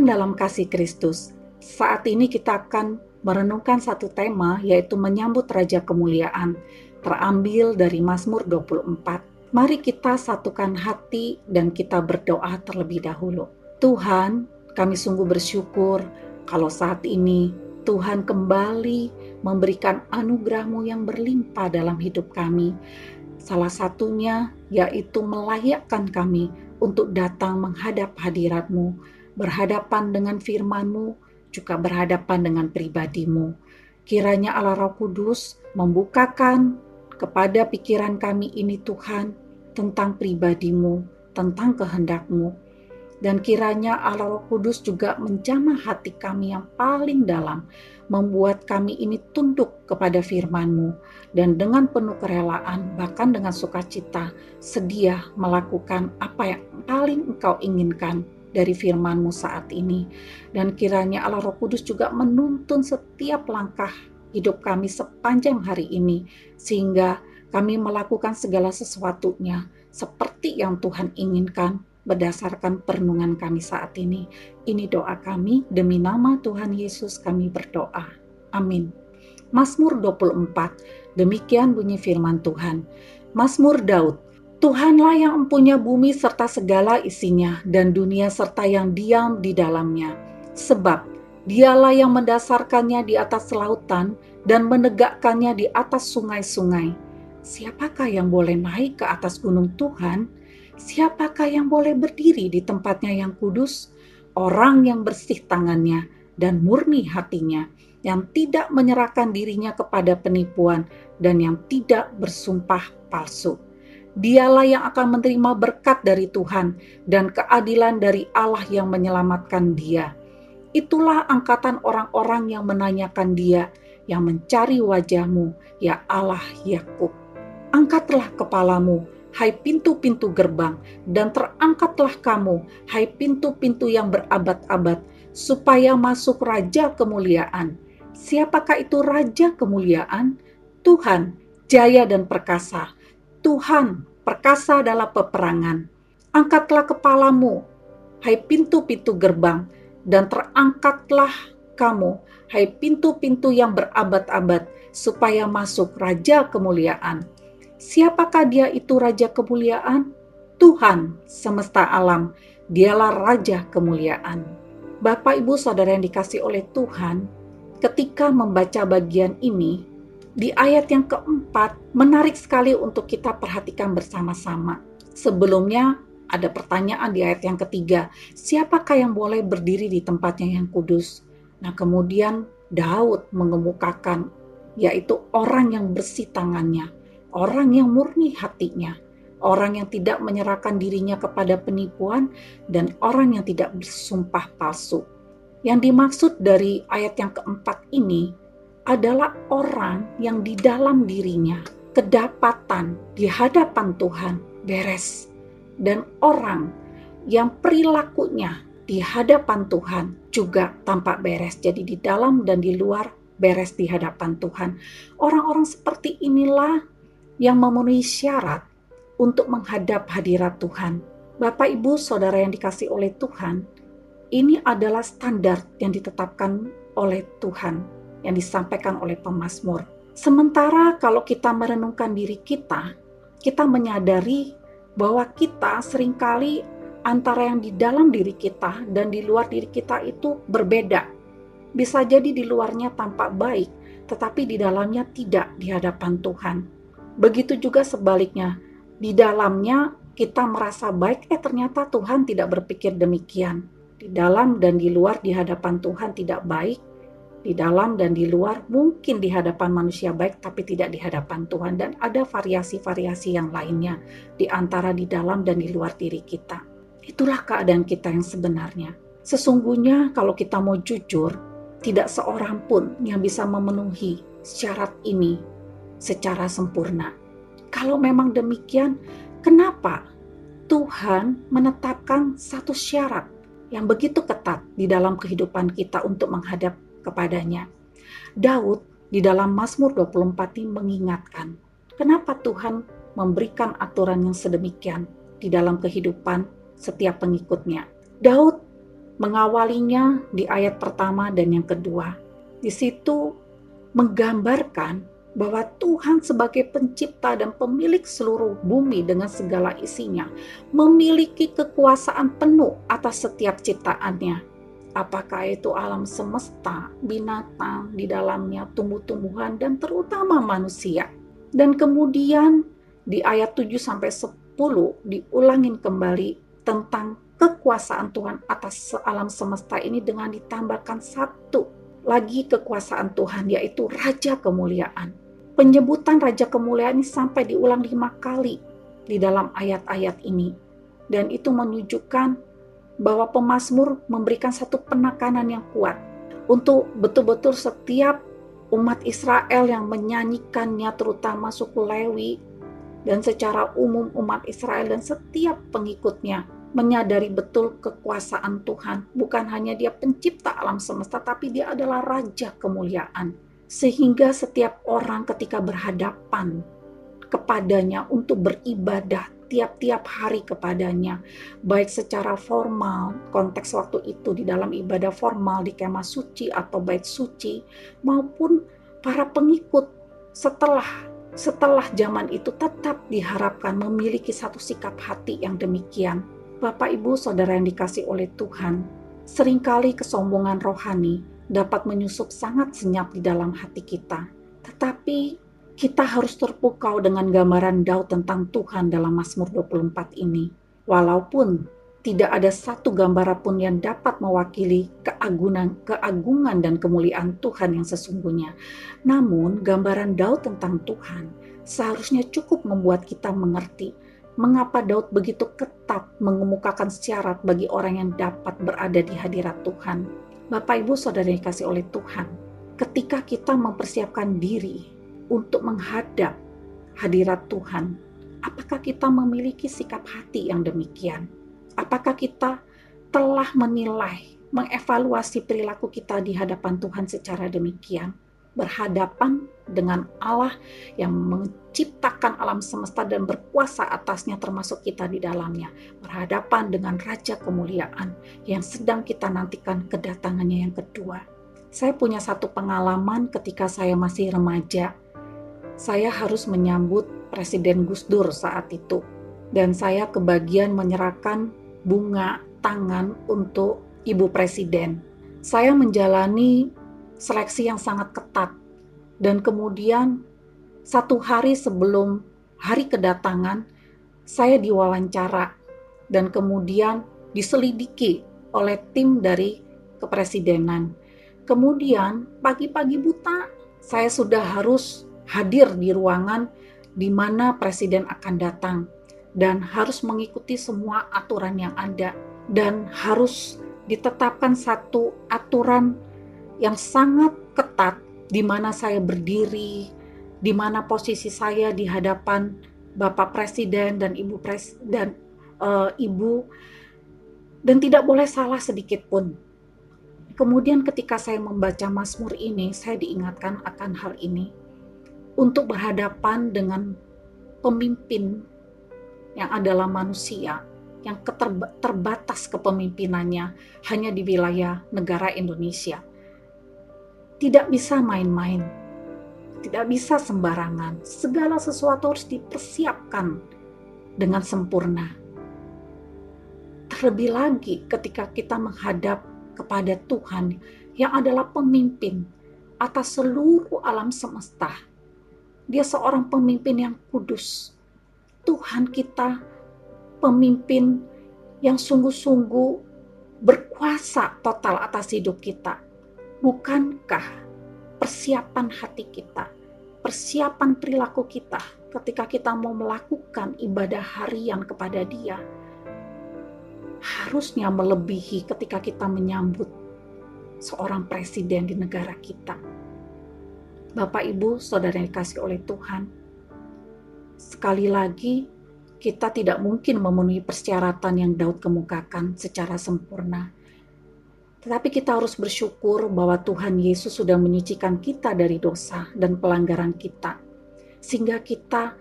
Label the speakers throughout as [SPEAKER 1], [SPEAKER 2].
[SPEAKER 1] Salam dalam kasih Kristus. Saat ini kita akan merenungkan satu tema yaitu menyambut Raja Kemuliaan, terambil dari Mazmur 24. Mari kita satukan hati dan kita berdoa terlebih dahulu. Tuhan, kami sungguh bersyukur kalau saat ini Tuhan kembali memberikan anugerahmu yang berlimpah dalam hidup kami. Salah satunya yaitu melayakkan kami untuk datang menghadap hadiratmu, berhadapan dengan firman-Mu, juga berhadapan dengan pribadimu. Kiranya Allah Roh Kudus membukakan kepada pikiran kami ini Tuhan tentang pribadimu, tentang kehendakmu. Dan kiranya Allah Roh Kudus juga menjamah hati kami yang paling dalam, membuat kami ini tunduk kepada firman-Mu, dan dengan penuh kerelaan, bahkan dengan sukacita, sedia melakukan apa yang paling Engkau inginkan dari firman-Mu saat ini. Dan kiranya Allah Roh Kudus juga menuntun setiap langkah hidup kami sepanjang hari ini, sehingga kami melakukan segala sesuatunya seperti yang Tuhan inginkan berdasarkan perenungan kami saat ini. Ini doa kami demi nama Tuhan Yesus kami berdoa. Amin. Mazmur 24, demikian bunyi firman Tuhan. Mazmur Daud, Tuhanlah yang mempunyai bumi serta segala isinya dan dunia serta yang diam di dalamnya. Sebab dialah yang mendasarkannya di atas lautan dan menegakkannya di atas sungai-sungai. Siapakah yang boleh naik ke atas gunung Tuhan? Siapakah yang boleh berdiri di tempatnya yang kudus? Orang yang bersih tangannya dan murni hatinya, yang tidak menyerahkan dirinya kepada penipuan dan yang tidak bersumpah palsu Dialah yang akan menerima berkat dari Tuhan dan keadilan dari Allah yang menyelamatkan dia. Itulah angkatan orang-orang yang menanyakan dia, yang mencari wajahmu, ya Allah Yakub. Angkatlah kepalamu, hai pintu-pintu gerbang, dan terangkatlah kamu, hai pintu-pintu yang berabad-abad, supaya masuk Raja Kemuliaan. Siapakah itu Raja Kemuliaan? Tuhan, jaya dan perkasa Tuhan perkasa dalam peperangan. Angkatlah kepalamu, hai pintu-pintu gerbang, dan terangkatlah kamu, hai pintu-pintu yang berabad-abad, supaya masuk Raja Kemuliaan. Siapakah dia itu Raja Kemuliaan? Tuhan semesta alam, dialah Raja Kemuliaan. Bapak, Ibu, Saudara yang dikasih oleh Tuhan, ketika membaca bagian ini, di ayat yang keempat, menarik sekali untuk kita perhatikan bersama-sama. Sebelumnya ada pertanyaan di ayat yang ketiga, siapakah yang boleh berdiri di tempatnya yang kudus? Nah kemudian Daud mengemukakan, yaitu orang yang bersih tangannya, orang yang murni hatinya, orang yang tidak menyerahkan dirinya kepada penipuan, dan orang yang tidak bersumpah palsu. Yang dimaksud dari ayat yang keempat ini adalah orang yang di dalam dirinya kedapatan di hadapan Tuhan beres dan orang yang perilakunya di hadapan Tuhan juga tampak beres. Jadi di dalam dan di luar beres di hadapan Tuhan. Orang-orang seperti inilah yang memenuhi syarat untuk menghadap hadirat Tuhan. Bapak, Ibu, Saudara yang dikasih oleh Tuhan, ini adalah standar yang ditetapkan oleh Tuhan yang disampaikan oleh pemazmur. Sementara kalau kita merenungkan diri kita, kita menyadari bahwa kita sering kali antara yang di dalam diri kita dan di luar diri kita itu berbeda. Bisa jadi di luarnya tampak baik, tetapi di dalamnya tidak di hadapan Tuhan. Begitu juga sebaliknya, di dalamnya kita merasa baik, eh ternyata Tuhan tidak berpikir demikian. Di dalam dan di luar di hadapan Tuhan tidak baik, di dalam dan di luar, mungkin di hadapan manusia baik, tapi tidak di hadapan Tuhan, dan ada variasi-variasi yang lainnya di antara di dalam dan di luar diri kita. Itulah keadaan kita yang sebenarnya. Sesungguhnya, kalau kita mau jujur, tidak seorang pun yang bisa memenuhi syarat ini secara sempurna. Kalau memang demikian, kenapa Tuhan menetapkan satu syarat yang begitu ketat di dalam kehidupan kita untuk menghadap kepadanya. Daud di dalam Mazmur 24 ini mengingatkan, kenapa Tuhan memberikan aturan yang sedemikian di dalam kehidupan setiap pengikutnya. Daud mengawalinya di ayat pertama dan yang kedua. Di situ menggambarkan bahwa Tuhan sebagai pencipta dan pemilik seluruh bumi dengan segala isinya memiliki kekuasaan penuh atas setiap ciptaannya. Apakah itu alam semesta, binatang di dalamnya, tumbuh-tumbuhan dan terutama manusia. Dan kemudian di ayat 7 sampai 10 diulangin kembali tentang kekuasaan Tuhan atas alam semesta ini dengan ditambahkan satu lagi kekuasaan Tuhan yaitu Raja Kemuliaan. Penyebutan Raja Kemuliaan ini sampai diulang lima kali di dalam ayat-ayat ini. Dan itu menunjukkan bahwa pemazmur memberikan satu penekanan yang kuat untuk betul-betul setiap umat Israel yang menyanyikannya terutama suku Lewi dan secara umum umat Israel dan setiap pengikutnya menyadari betul kekuasaan Tuhan. Bukan hanya dia pencipta alam semesta, tapi dia adalah raja kemuliaan. Sehingga setiap orang ketika berhadapan kepadanya untuk beribadah tiap-tiap hari kepadanya, baik secara formal, konteks waktu itu di dalam ibadah formal di kemah suci atau bait suci, maupun para pengikut setelah setelah zaman itu tetap diharapkan memiliki satu sikap hati yang demikian Bapak, Ibu, Saudara yang dikasih oleh Tuhan, sering kali kesombongan rohani dapat menyusup sangat senyap di dalam hati kita. Tetapi kita harus terpukau dengan gambaran Daud tentang Tuhan dalam Mazmur 24 ini. Walaupun tidak ada satu gambaran pun yang dapat mewakili keagungan, keagungan dan kemuliaan Tuhan yang sesungguhnya. Namun, gambaran Daud tentang Tuhan seharusnya cukup membuat kita mengerti mengapa Daud begitu ketat mengemukakan syarat bagi orang yang dapat berada di hadirat Tuhan. Bapak Ibu Saudara dikasih oleh Tuhan, ketika kita mempersiapkan diri untuk menghadap hadirat Tuhan, apakah kita memiliki sikap hati yang demikian? Apakah kita telah menilai, mengevaluasi perilaku kita di hadapan Tuhan secara demikian? berhadapan dengan Allah yang menciptakan alam semesta dan berkuasa atasnya termasuk kita di dalamnya. Berhadapan dengan Raja Kemuliaan yang sedang kita nantikan kedatangannya yang kedua. Saya punya satu pengalaman ketika saya masih remaja. Saya harus menyambut Presiden Gus Dur saat itu. Dan saya kebagian menyerahkan bunga tangan untuk Ibu Presiden. Saya menjalani seleksi yang sangat ketat. Dan kemudian satu hari sebelum hari kedatangan, saya diwawancara dan kemudian diselidiki oleh tim dari kepresidenan. Kemudian pagi-pagi buta, saya sudah harus hadir di ruangan di mana presiden akan datang dan harus mengikuti semua aturan yang ada dan harus ditetapkan satu aturan yang sangat ketat di mana saya berdiri, di mana posisi saya di hadapan Bapak Presiden dan Ibu Pres dan uh, Ibu dan tidak boleh salah sedikit pun. Kemudian ketika saya membaca Mazmur ini, saya diingatkan akan hal ini untuk berhadapan dengan pemimpin yang adalah manusia yang terbatas kepemimpinannya hanya di wilayah negara Indonesia tidak bisa main-main, tidak bisa sembarangan. Segala sesuatu harus dipersiapkan dengan sempurna. Terlebih lagi ketika kita menghadap kepada Tuhan yang adalah pemimpin atas seluruh alam semesta. Dia seorang pemimpin yang kudus. Tuhan kita pemimpin yang sungguh-sungguh berkuasa total atas hidup kita Bukankah persiapan hati kita, persiapan perilaku kita ketika kita mau melakukan ibadah harian kepada Dia harusnya melebihi ketika kita menyambut seorang presiden di negara kita. Bapak, Ibu, saudara yang dikasih oleh Tuhan, sekali lagi kita tidak mungkin memenuhi persyaratan yang Daud kemukakan secara sempurna tetapi kita harus bersyukur bahwa Tuhan Yesus sudah menyucikan kita dari dosa dan pelanggaran kita. Sehingga kita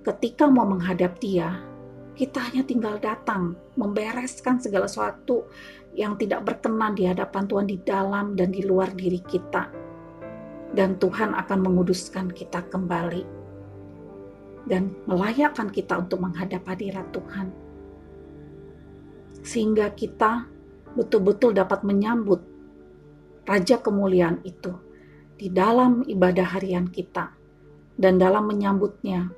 [SPEAKER 1] ketika mau menghadap dia, kita hanya tinggal datang, membereskan segala sesuatu yang tidak berkenan di hadapan Tuhan di dalam dan di luar diri kita. Dan Tuhan akan menguduskan kita kembali dan melayakkan kita untuk menghadap hadirat Tuhan. Sehingga kita betul-betul dapat menyambut Raja kemuliaan itu di dalam ibadah harian kita dan dalam menyambutnya,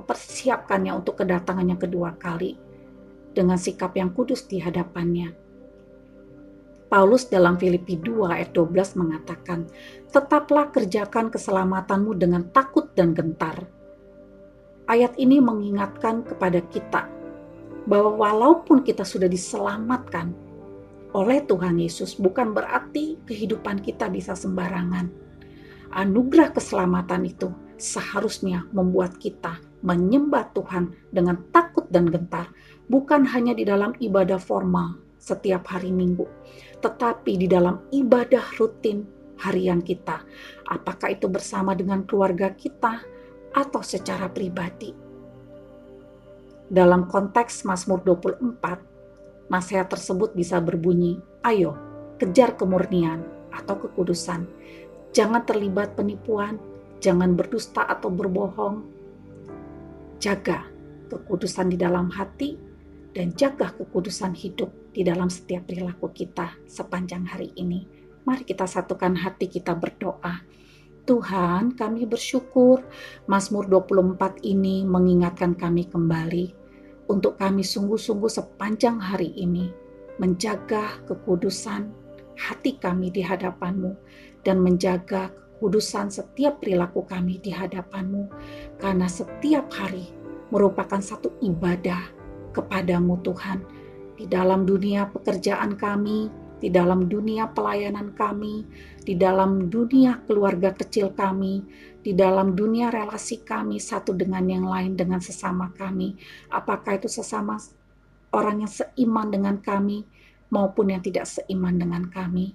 [SPEAKER 1] persiapkannya untuk kedatangannya kedua kali dengan sikap yang kudus di hadapannya. Paulus dalam Filipi 2 ayat 12 mengatakan, Tetaplah kerjakan keselamatanmu dengan takut dan gentar. Ayat ini mengingatkan kepada kita bahwa walaupun kita sudah diselamatkan oleh Tuhan Yesus, bukan berarti kehidupan kita bisa sembarangan. Anugerah keselamatan itu seharusnya membuat kita menyembah Tuhan dengan takut dan gentar, bukan hanya di dalam ibadah formal setiap hari Minggu, tetapi di dalam ibadah rutin harian kita, apakah itu bersama dengan keluarga kita atau secara pribadi. Dalam konteks Mazmur 24, nasihat tersebut bisa berbunyi, ayo kejar kemurnian atau kekudusan. Jangan terlibat penipuan, jangan berdusta atau berbohong. Jaga kekudusan di dalam hati dan jaga kekudusan hidup di dalam setiap perilaku kita sepanjang hari ini. Mari kita satukan hati kita berdoa. Tuhan, kami bersyukur Mazmur 24 ini mengingatkan kami kembali untuk kami sungguh-sungguh sepanjang hari ini menjaga kekudusan hati kami di hadapanmu dan menjaga kekudusan setiap perilaku kami di hadapanmu karena setiap hari merupakan satu ibadah kepadamu Tuhan di dalam dunia pekerjaan kami, di dalam dunia pelayanan kami, di dalam dunia keluarga kecil kami, di dalam dunia relasi kami satu dengan yang lain dengan sesama kami. Apakah itu sesama orang yang seiman dengan kami maupun yang tidak seiman dengan kami.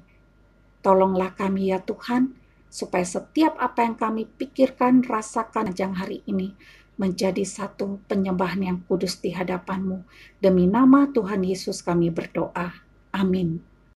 [SPEAKER 1] Tolonglah kami ya Tuhan, supaya setiap apa yang kami pikirkan, rasakan sejak hari ini menjadi satu penyembahan yang kudus di hadapanmu. Demi nama Tuhan Yesus kami berdoa. Amin.